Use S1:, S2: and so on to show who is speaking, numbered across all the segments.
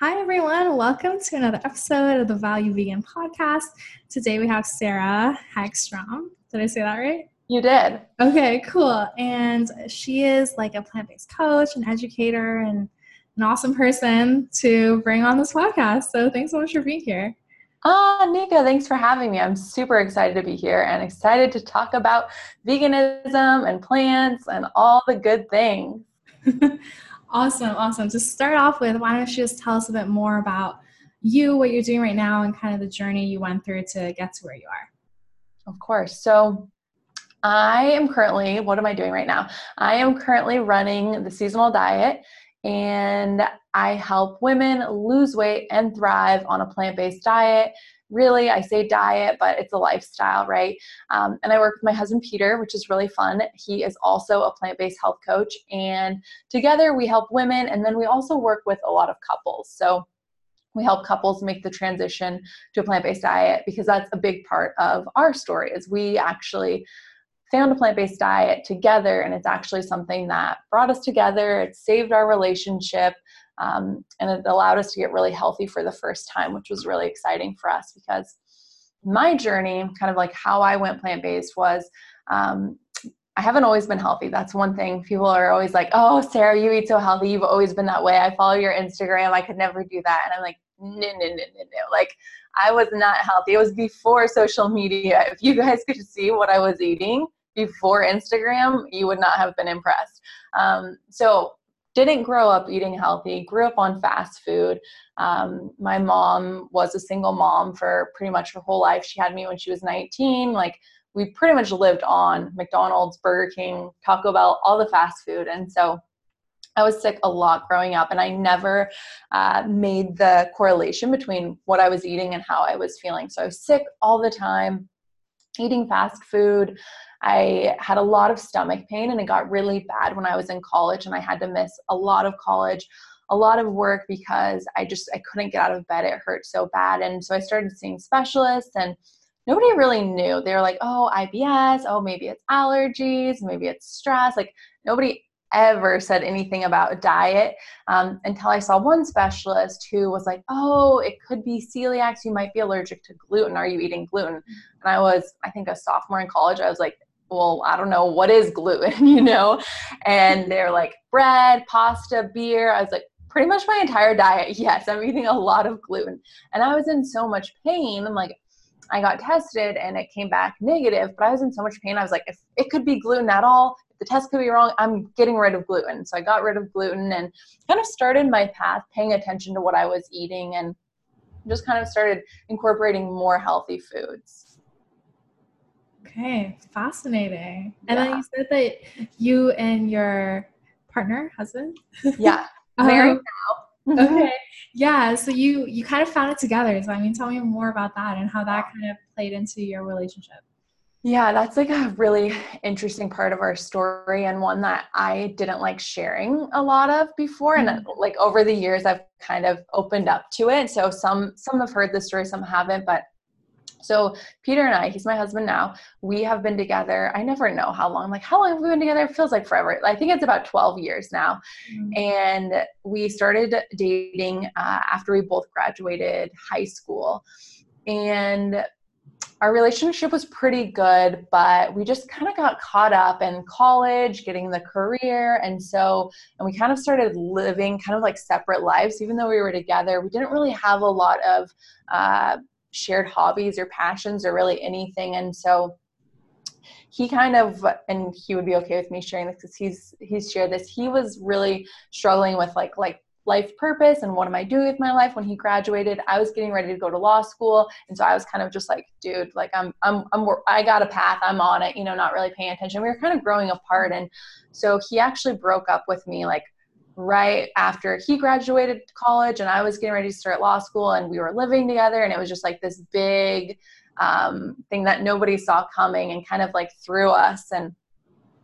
S1: Hi, everyone. Welcome to another episode of the Value Vegan podcast. Today we have Sarah Hagstrom. Did I say that right?
S2: You did.
S1: Okay, cool. And she is like a plant based coach, an educator, and an awesome person to bring on this podcast. So thanks so much for being here.
S2: Ah, oh, Nika, thanks for having me. I'm super excited to be here and excited to talk about veganism and plants and all the good things.
S1: Awesome, awesome. To start off with, why don't you just tell us a bit more about you, what you're doing right now, and kind of the journey you went through to get to where you are?
S2: Of course. So, I am currently, what am I doing right now? I am currently running the seasonal diet and I help women lose weight and thrive on a plant based diet really i say diet but it's a lifestyle right? Um, and i work with my husband peter which is really fun. He is also a plant-based health coach and together we help women and then we also work with a lot of couples. So we help couples make the transition to a plant-based diet because that's a big part of our story is we actually found a plant-based diet together and it's actually something that brought us together. It saved our relationship um, and it allowed us to get really healthy for the first time, which was really exciting for us because my journey, kind of like how I went plant based, was um, I haven't always been healthy. That's one thing. People are always like, oh, Sarah, you eat so healthy. You've always been that way. I follow your Instagram. I could never do that. And I'm like, no, no, no, no, no. Like, I was not healthy. It was before social media. If you guys could see what I was eating before Instagram, you would not have been impressed. Um, so didn't grow up eating healthy, grew up on fast food. Um, my mom was a single mom for pretty much her whole life. She had me when she was 19. Like, we pretty much lived on McDonald's, Burger King, Taco Bell, all the fast food. And so I was sick a lot growing up, and I never uh, made the correlation between what I was eating and how I was feeling. So I was sick all the time, eating fast food, I had a lot of stomach pain and it got really bad when I was in college and I had to miss a lot of college, a lot of work because I just I couldn't get out of bed. It hurt so bad. And so I started seeing specialists and nobody really knew. They were like, "Oh, IBS, oh maybe it's allergies, maybe it's stress." Like nobody ever said anything about diet um, until I saw one specialist who was like, Oh, it could be celiac. You might be allergic to gluten. Are you eating gluten? And I was, I think, a sophomore in college. I was like, well, I don't know, what is gluten, you know? And they're like, bread, pasta, beer. I was like, pretty much my entire diet, yes, I'm eating a lot of gluten. And I was in so much pain. I'm like, I got tested and it came back negative, but I was in so much pain. I was like, if it could be gluten at all, if the test could be wrong, I'm getting rid of gluten. So I got rid of gluten and kind of started my path paying attention to what I was eating and just kind of started incorporating more healthy foods.
S1: Okay, fascinating. Yeah. And then you said that you and your partner, husband,
S2: yeah, married
S1: um, now. Okay, yeah. So you you kind of found it together. So I mean, tell me more about that and how that kind of played into your relationship.
S2: Yeah, that's like a really interesting part of our story and one that I didn't like sharing a lot of before and mm-hmm. like over the years I've kind of opened up to it. So some some have heard the story, some haven't, but so Peter and I, he's my husband now. We have been together. I never know how long. Like how long have we been together? It feels like forever. I think it's about 12 years now. Mm-hmm. And we started dating uh, after we both graduated high school. And our relationship was pretty good, but we just kind of got caught up in college, getting the career. And so, and we kind of started living kind of like separate lives, even though we were together. We didn't really have a lot of, uh, shared hobbies or passions or really anything. And so he kind of and he would be okay with me sharing this because he's he's shared this. He was really struggling with like like life purpose and what am i doing with my life when he graduated. I was getting ready to go to law school. And so i was kind of just like dude like i'm i'm, I'm i got a path. I'm on it you know not really paying attention. We were kind of growing apart. And so he actually broke up with me like right after he graduated college and I was getting ready to start law school and we were living together and it was just like this big um, thing that nobody saw coming and kind of like threw us and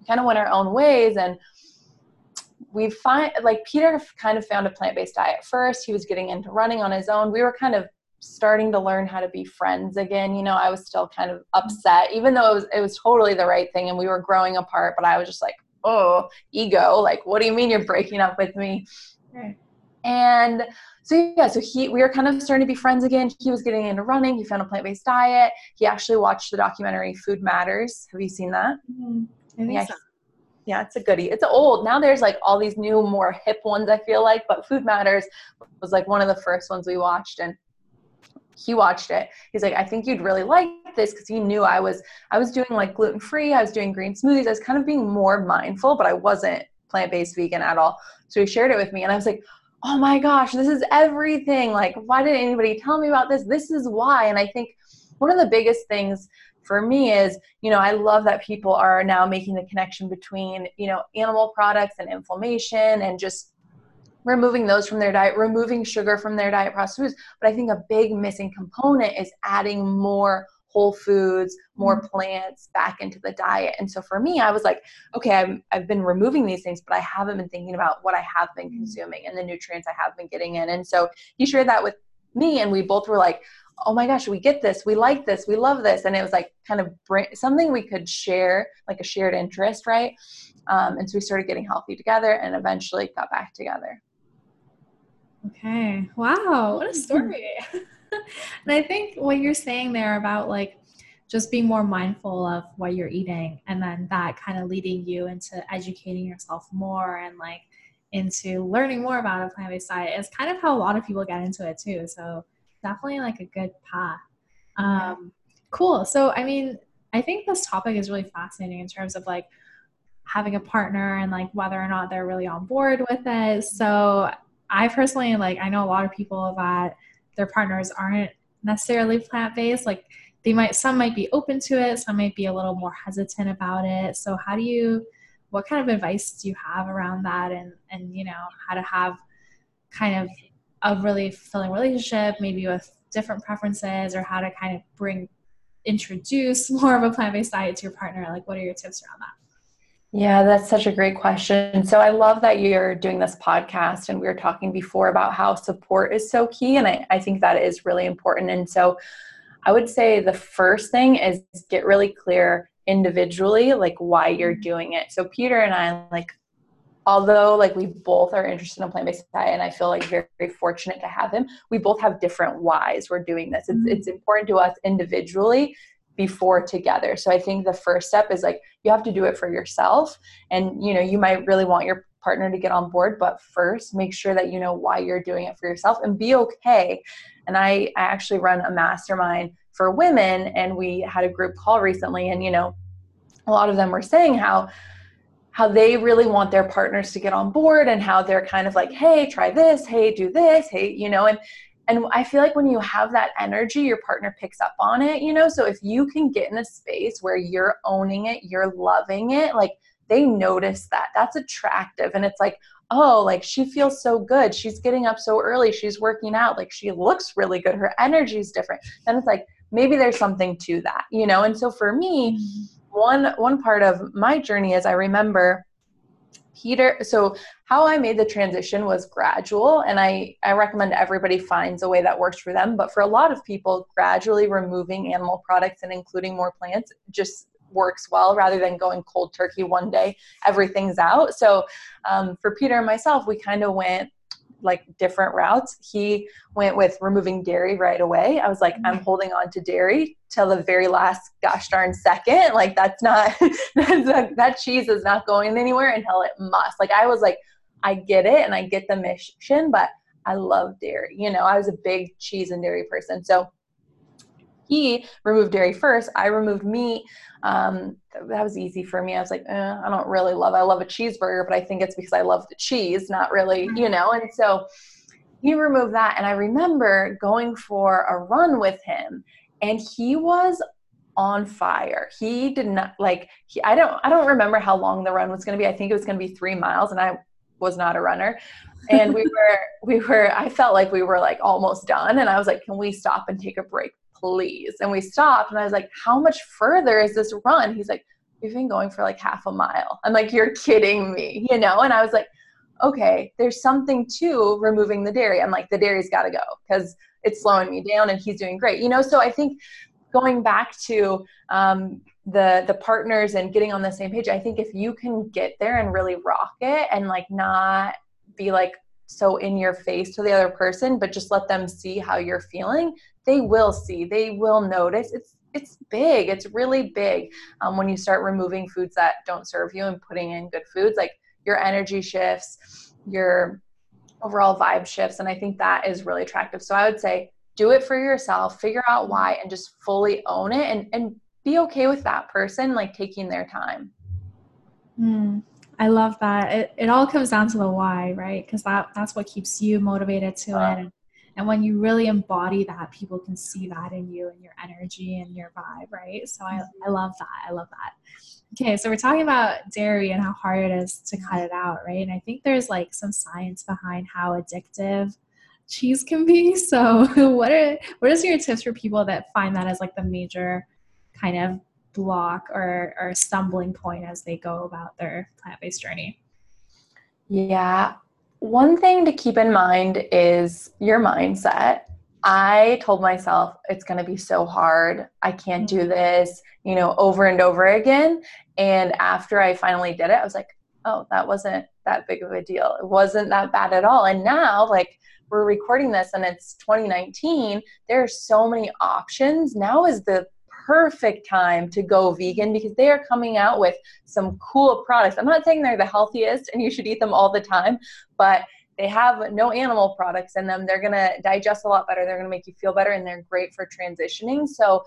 S2: kind of went our own ways and we find like Peter kind of found a plant-based diet first. He was getting into running on his own. We were kind of starting to learn how to be friends again you know? I was still kind of upset even though it was it was totally the right thing and we were growing apart but I was just like oh, ego. Like, what do you mean you're breaking up with me? And so yeah, so he we were kind of starting to be friends again. He was getting into running. He found a plant based diet. He actually watched the documentary Food Matters. Have you seen that?
S1: Mm-hmm.
S2: yeah, so. yeah, it's a goodie. It's old now. There's like all these new, more hip ones. I feel like, but Food Matters was like one of the first ones we watched, and he watched it. He's like, I think you'd really like this because he knew I was I was doing like gluten free. I was doing green smoothies. I was kind of being more mindful, but I wasn't plant based vegan at all. So he shared it with me, and I was like oh my gosh, this is everything. Like, why didn't anybody tell me about this? This is why. And I think one of the biggest things for me is, you know, I love that people are now making the connection between, you know, animal products and inflammation and just removing those from their diet, removing sugar from their diet processed foods. But I think a big missing component is adding more whole foods, more mm-hmm. plants back into the diet. And so for me, I was like, okay, i have been removing these things, but I haven't been thinking about what I have been mm-hmm. consuming and the nutrients I have been getting in. And so he shared that with me, and we both were like, oh my gosh, we get this, we like this, we love this. And it was like kind of bring, something we could share, like a shared interest, right? Um, and so we started getting healthy together and eventually got back together.
S1: Okay. Wow. What a story. and I think what you're saying there about like just being more mindful of what you're eating and then that kind of leading you into educating yourself more and like into learning more about a plant-based diet is kind of how a lot of people get into it too. So definitely like a good path. Um, cool. So I mean, I think this topic is really fascinating in terms of like having a partner and like whether or not they're really on board with it. So I personally like I know a lot of people that their partners aren't necessarily plant-based like they might some might be open to it some might be a little more hesitant about it. So how do you what kind of advice do you have around that and and you know how to have kind of a really fulfilling relationship maybe with different preferences or how to kind of bring introduce more of a plant-based diet to your partner? Like what are your tips around that
S2: yeah, that's such a great question. So I love that you're doing this podcast and we were talking before about how support is so key. And I, I think that is really important. And so I would say the first thing is get really clear individually, like why you're mm-hmm. doing it. So Peter and I, like, although like we both are interested in plant-based diet and i feel like very, very fortunate to have him we both have different whys we're doing this it's, mm-hmm. it's important to us individually before together. So I think the first step is like you have to do it for yourself and you know you might really want your partner to get on board but first make sure that you know why you're doing it for yourself and be okay. And I, I actually run a mastermind for women and we had a group call recently and you know a lot of them were saying how how they really want their partners to get on board and how they're kind of like hey try this hey do this hey you know and and i feel like when you have that energy your partner picks up on it you know? So if you can get in a space where you're owning it you're loving it like they notice that. That's attractive. And it's like oh like she feels so good. She's getting up so early. She's working out. Like she looks really good. Her energy is different. Then it's like maybe there's something to that you know? And so for me mm-hmm. one one part of my journey is i remember Peter, so how I made the transition was gradual, and I, I recommend everybody finds a way that works for them. But for a lot of people, gradually removing animal products and including more plants just works well rather than going cold turkey one day, everything's out. So um, for Peter and myself, we kind of went like different routes. He went with removing dairy right away. I was like, I'm mm-hmm. holding on to dairy till the very last gosh darn second. Like that's not that, that cheese is not going anywhere until it must. Like I was like, I get it and I get the mission, but I love dairy. You know, I was a big cheese and dairy person. So he removed dairy first. I removed meat. Um, that was easy for me. I was like, eh, I don't really love. I love a cheeseburger, but I think it's because I love the cheese, not really, you know. And so he removed that, and I remember going for a run with him, and he was on fire. He did not like. He, I don't. I don't remember how long the run was going to be. I think it was going to be three miles, and I was not a runner and we were we were i felt like we were like almost done and i was like can we stop and take a break please. And we stopped and I was like, how much further is this run? He's like, we've been going for like half a mile. I'm like, you're kidding me, you know? And I was like, okay, there's something to removing the dairy. I'm like, the dairy's got to go because it's slowing me down and he's doing great, you know? So I think going back to um, the the partners and getting on the same page, I think if you can get there and really rock it and like not be like so in your face to the other person, but just let them see how you're feeling, they will see, they will notice. It's it's big. It's really big um, when you start removing foods that don't serve you and putting in good foods. Like your energy shifts, your overall vibe shifts, and I think that is really attractive. So I would say do it for yourself, figure out why, and just fully own it, and and be okay with that person like taking their time.
S1: Mm, I love that. It, it all comes down to the why, right? Because that that's what keeps you motivated to uh, it. And, and when you really embody that, people can see that in you and your energy and your vibe, right? So I, I love that. I love that. Okay, so we're talking about dairy and how hard it is to cut it out, right? And I think there's like some science behind how addictive cheese can be. So what are what is your tips for people that find that as like the major kind of block or, or stumbling point as they go about their plant based journey?
S2: Yeah. One thing to keep in mind is your mindset. I told myself it's going to be so hard. I can't do mm-hmm. this, you know, over and over again. And after I finally did it, I was like, oh, that wasn't that big of a deal. It wasn't that bad at all. And now, like, we're recording this and it's 2019, there are so many options. Now is the perfect time to go vegan because they are coming out with some cool products. I'm not saying they're the healthiest and you should eat them all the time, but they have no animal products in them. They're going to digest a lot better. They're going to make you feel better and they're great for transitioning. So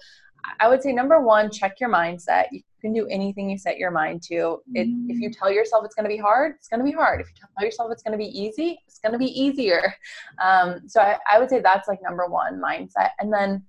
S2: I would say number one, check your mindset. You can do anything you set your mind to. It, if you tell yourself it's going to be hard, it's going to be hard. If you tell yourself it's going to be easy, it's going to be easier. Um, so I, I would say that's like number one mindset. And then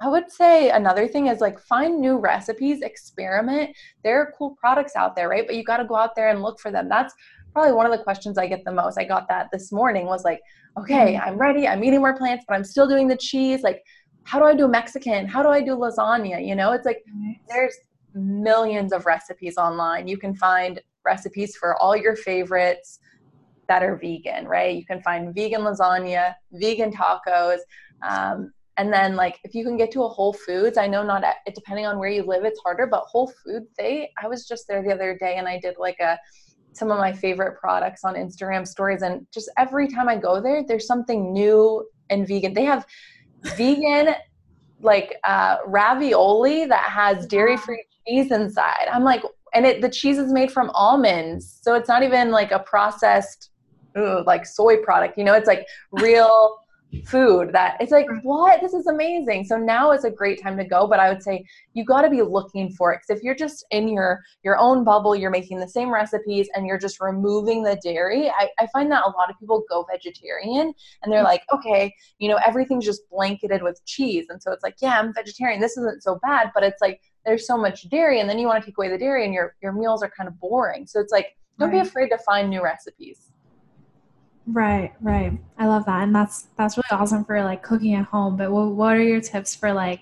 S2: I would say another thing is like find new recipes, experiment. There are cool products out there, right? But you got to go out there and look for them. That's probably one of the questions I get the most. I got that this morning was like, okay, mm-hmm. I'm ready. I'm eating more plants, but I'm still doing the cheese. Like, how do I do Mexican? How do I do lasagna? You know, it's like there's millions of recipes online. You can find recipes for all your favorites that are vegan, right? You can find vegan lasagna, vegan tacos. Um, and then like if you can get to a whole foods i know not it depending on where you live it's harder but whole foods they i was just there the other day and i did like a some of my favorite products on instagram stories and just every time i go there there's something new and vegan. They have vegan like uh, ravioli that has dairy free cheese inside. I'm like and it the cheese is made from almonds so it's not even like a processed ugh, like soy product you know? It's like real food that it's like what? This is amazing. So now is a great time to go but i would say you got to be looking for it because if you're just in your your own bubble you're making the same recipes and you're just removing the dairy I, I find that a lot of people go vegetarian and they're mm. like okay you know everything's just blanketed with cheese. And so it's like yeah i'm vegetarian. This isn't so bad but it's like there's so much dairy and then you want to take away the dairy and your your meals are kind of boring. So it's like don't right. be afraid to find new recipes
S1: Right, right. I love that, and that's that's really awesome for like cooking at home. But what what are your tips for like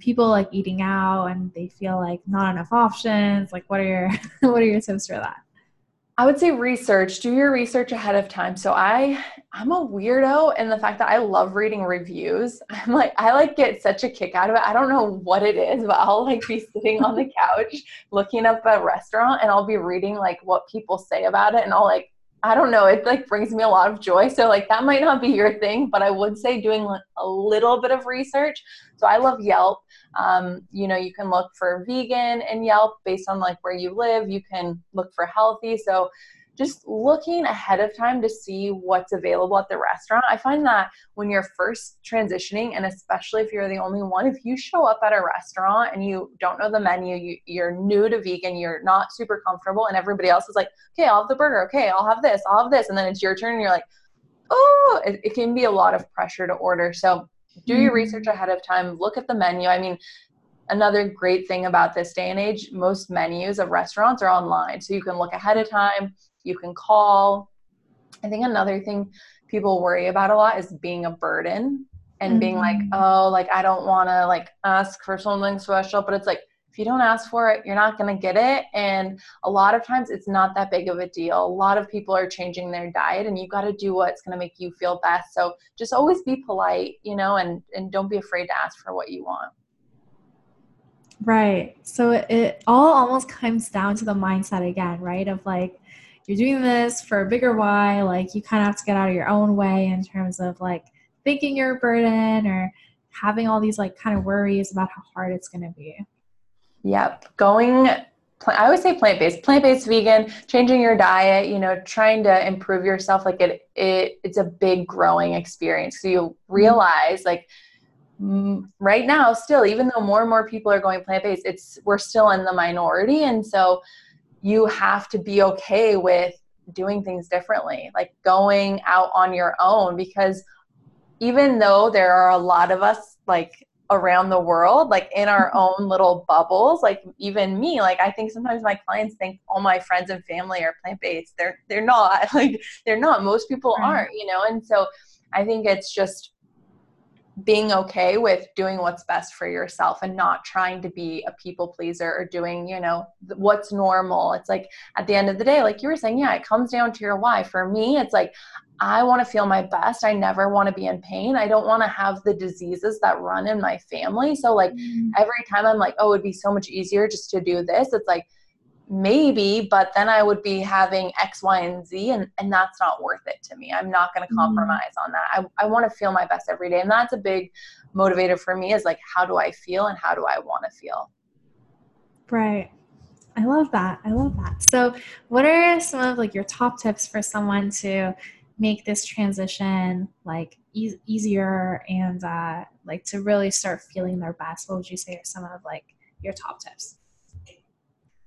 S1: people like eating out and they feel like not enough options? Like, what are your what are your tips for that?
S2: I would say research. Do your research ahead of time. So I I'm a weirdo in the fact that I love reading reviews. I'm like I like get such a kick out of it. I don't know what it is, but I'll like be sitting on the couch looking up a restaurant and I'll be reading like what people say about it and I'll like I don't know, it like brings me a lot of joy. So like that might not be your thing, but I would say doing a little bit of research. So I love Yelp. Um, you know, you can look for vegan in Yelp based on like where you live. You can look for healthy. So just looking ahead of time to see what's available at the restaurant. I find that when you're first transitioning, and especially if you're the only one, if you show up at a restaurant and you don't know the menu, you, are new to vegan, you're not super comfortable, and everybody else is like, okay, I'll have the burger, okay, I'll have this, I'll have this, and then it's your turn, and you're like, oh, it, it can be a lot of pressure to order. So do your mm-hmm. research ahead of time, look at the menu. I mean, another great thing about this day and age, most menus of restaurants are online. So you can look ahead of time, you can call. I think another thing people worry about a lot is being a burden and mm-hmm. being like, mm-hmm. oh, like I don't want to like ask for something special, but it's like if you don't ask for it, you're not going to get it. And a lot of times it's not that big of a deal. A lot of people are changing their diet and you got to do what's going to make you feel best. So just always be polite, you know, and and don't be afraid to ask for what you want.
S1: Right. So it, it all almost comes down to the mindset again, right? Of like you're doing this for a bigger why, like you kind of have to get out of your own way in terms of like thinking you're a burden or having all these like kind of worries about how hard it's going to be.
S2: Yep. Going I always say plant-based, plant-based vegan, changing your diet, you know, trying to improve yourself like it it it's a big growing experience. So you mm-hmm. realize like right now still even though more and more people are going plant-based, it's we're still in the minority and so you have to be okay with doing things differently, like going out on your own because even though there are a lot of us like around the world like in our mm-hmm. own little bubbles like even me like i think sometimes my clients think all my friends and family are plant-based. They're they're not like they're not. Most people aren't you know? And so i think it's just being okay with doing what's best for yourself and not trying to be a people pleaser or doing you know what's normal it's like at the end of the day like you were saying yeah it comes down to your why for me it's like I want to feel my best. I never want to be in pain. I don't want to have the diseases that run in my family. So, like, mm-hmm. every time I'm like, oh, it'd be so much easier just to do this, it's like, maybe, but then I would be having X, Y, and Z, and, and that's not worth it to me. I'm not going to mm-hmm. compromise mm-hmm. on that. I, I want to feel my best every day. And that's a big motivator for me is like, how do I feel and how do I want to feel?
S1: Right. I love that. I love that. So, what are some of like your top tips for someone to make this transition like e- easier and uh, like to really start feeling their best what would you say are some of like your top tips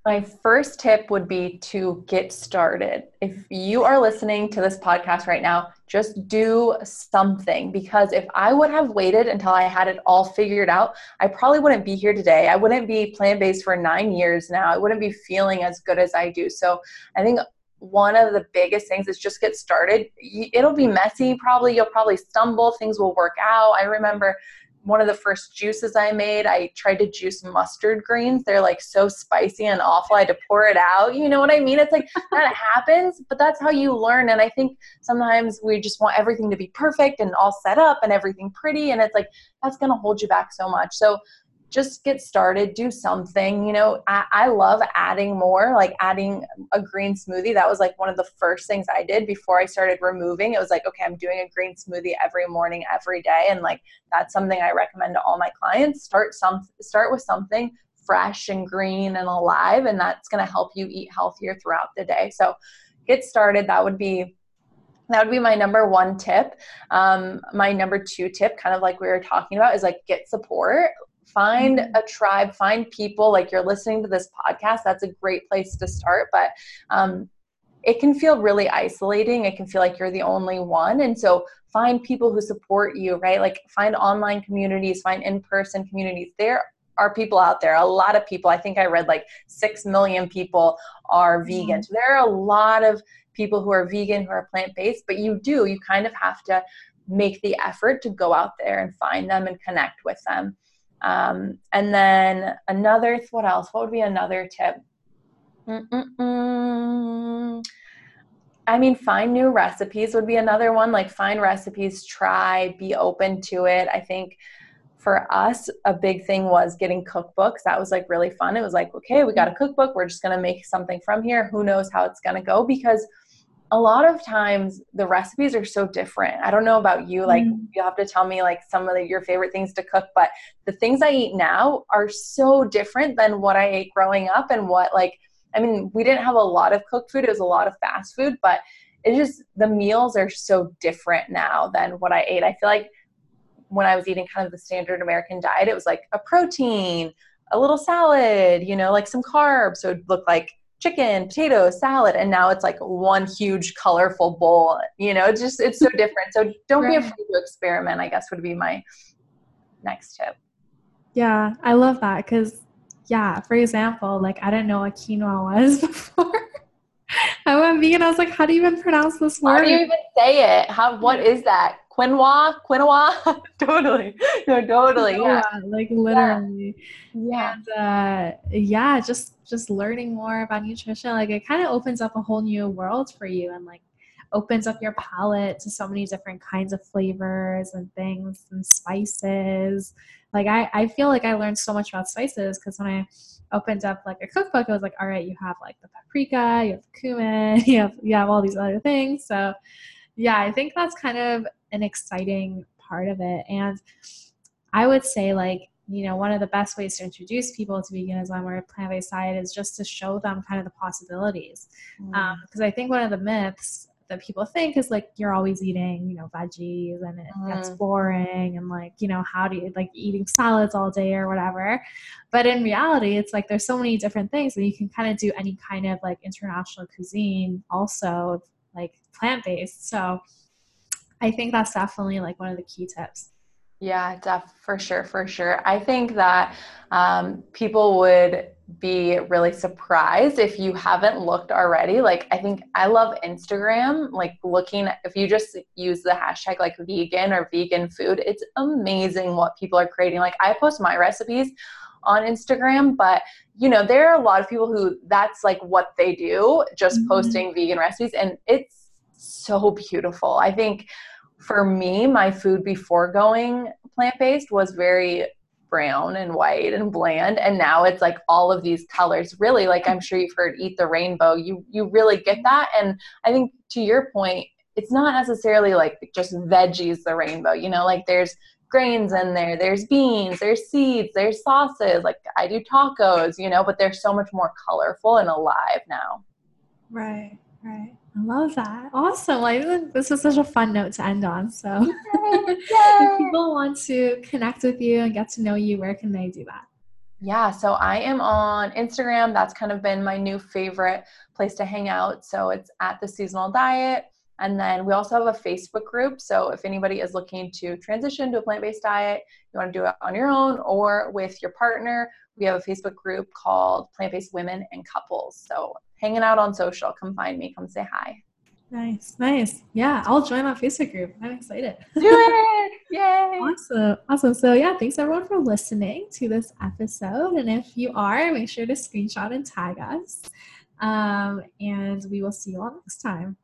S2: my first tip would be to get started. If you are listening to this podcast right now, just do something because if I would have waited until I had it all figured out, I probably wouldn't be here today. I wouldn't be plant based for nine years now. I wouldn't be feeling as good as I do. So I think one of the biggest things is just get started. It'll be messy, probably. You'll probably stumble. Things will work out. I remember one of the first juices I made, I tried to juice mustard greens. They're like so spicy and awful. I had to pour it out. You know what I mean? It's like that happens, but that's how you learn. And I think sometimes we just want everything to be perfect and all set up and everything pretty. And it's like, that's going to hold you back so much. So just get started, do something. You know, I, I, love adding more, like adding a green smoothie. That was like one of the first things I did before I started removing. It was like, okay, I'm doing a green smoothie every morning, every day. And like that's something I recommend to all my clients. Start some start with something fresh and green and alive, and that's gonna help you eat healthier throughout the day. So get started. That would be that would be my number one tip um, my number two tip kind of like we were talking about is like get support find mm-hmm. a tribe find people like you're listening to this podcast that's a great place to start but um, it can feel really isolating it can feel like you're the only one and so find people who support you right? Like find online communities find in-person communities. There are people out there a lot of people i think i read like 6 million people are vegan so there are a lot of people who are vegan who are plant-based but you do you kind of have to make the effort to go out there and find them and connect with them um, and then another, what else? What would be another tip? Mm-mm-mm. I mean, find new recipes would be another one. Like, find recipes, try, be open to it. I think for us, a big thing was getting cookbooks. That was like really fun. It was like, okay, we got a cookbook. We're just going to make something from here. Who knows how it's going to go? Because a lot of times the recipes are so different. I don't know about you, like mm. you have to tell me like some of the, your favorite things to cook, but the things I eat now are so different than what I ate growing up and what like I mean, we didn't have a lot of cooked food, it was a lot of fast food, but it just the meals are so different now than what I ate. I feel like when I was eating kind of the standard American diet, it was like a protein, a little salad, you know, like some carbs. So it looked like chicken, potato, salad, and now it's like one huge colorful bowl. You know, it's just it's so different. So don't right. be afraid to experiment. I guess would be my next tip.
S1: Yeah, I love that because yeah, for example, like I didn't know what quinoa was before. I went vegan. I was like, how do you even pronounce this word?
S2: How do you even say it? How what is that? Quinoa, quinoa. totally, no, totally, yeah,
S1: like literally, yeah, and, uh, yeah. Just just learning more about nutrition, like it kind of opens up a whole new world for you, and like opens up your palate to so many different kinds of flavors and things and spices. Like I, I feel like I learned so much about spices because when I opened up like a cookbook, it was like, all right, you have like the paprika, you have the cumin, you have you have all these other things. So yeah, I think that's kind of an exciting part of it. And I would say like you know, one of the best ways to introduce people to veganism or plant-based diet is just to show them kind of the possibilities. Because mm. um, I think one of the myths that people think is like you're always eating, you know, veggies and it mm. gets boring and like, you know, how do you like eating salads all day or whatever. But in reality, it's like there's so many different things and you can kind of do any kind of like international cuisine also like plant-based. So I think that's definitely like one of the key tips.
S2: Yeah, def for sure, for sure. I think that um, people would be really surprised if you haven't looked already. Like, I think I love Instagram. Like, looking if you just use the hashtag like vegan or vegan food, it's amazing what people are creating. Like, I post my recipes on Instagram, but you know, there are a lot of people who that's like what they do, just mm-hmm. posting vegan recipes, and it's so beautiful. I think for me, my food before going plant based was very brown and white and bland and now it's like all of these colors. Really like i'm sure you've heard eat the rainbow. You you really get that and i think to your point it's not necessarily like just veggies the rainbow you know? Like there's grains in there there's beans there's seeds there's sauces like i do tacos you know? But they're so much more colorful and alive now.
S1: Right right I love that. Awesome. I think this was such a fun note to end on. So Yay. if people want to connect with you and get to know you, where can they do that?
S2: Yeah, so I am on Instagram. That's kind of been my new favorite place to hang out. So it's at the seasonal diet. And then we also have a Facebook group. So if anybody is looking to transition to a plant based diet, you want to do it on your own or with your partner, we have a Facebook group called Plant Based Women and Couples. So hanging out on social. Come find me. Come say hi.
S1: Nice, nice. Yeah, I'll join our Facebook group. I'm excited.
S2: Do it! Yay!
S1: Awesome, awesome. So yeah, thanks everyone for listening to this episode. And if you are, make sure to screenshot and tag us. Um, and we will see you all next time.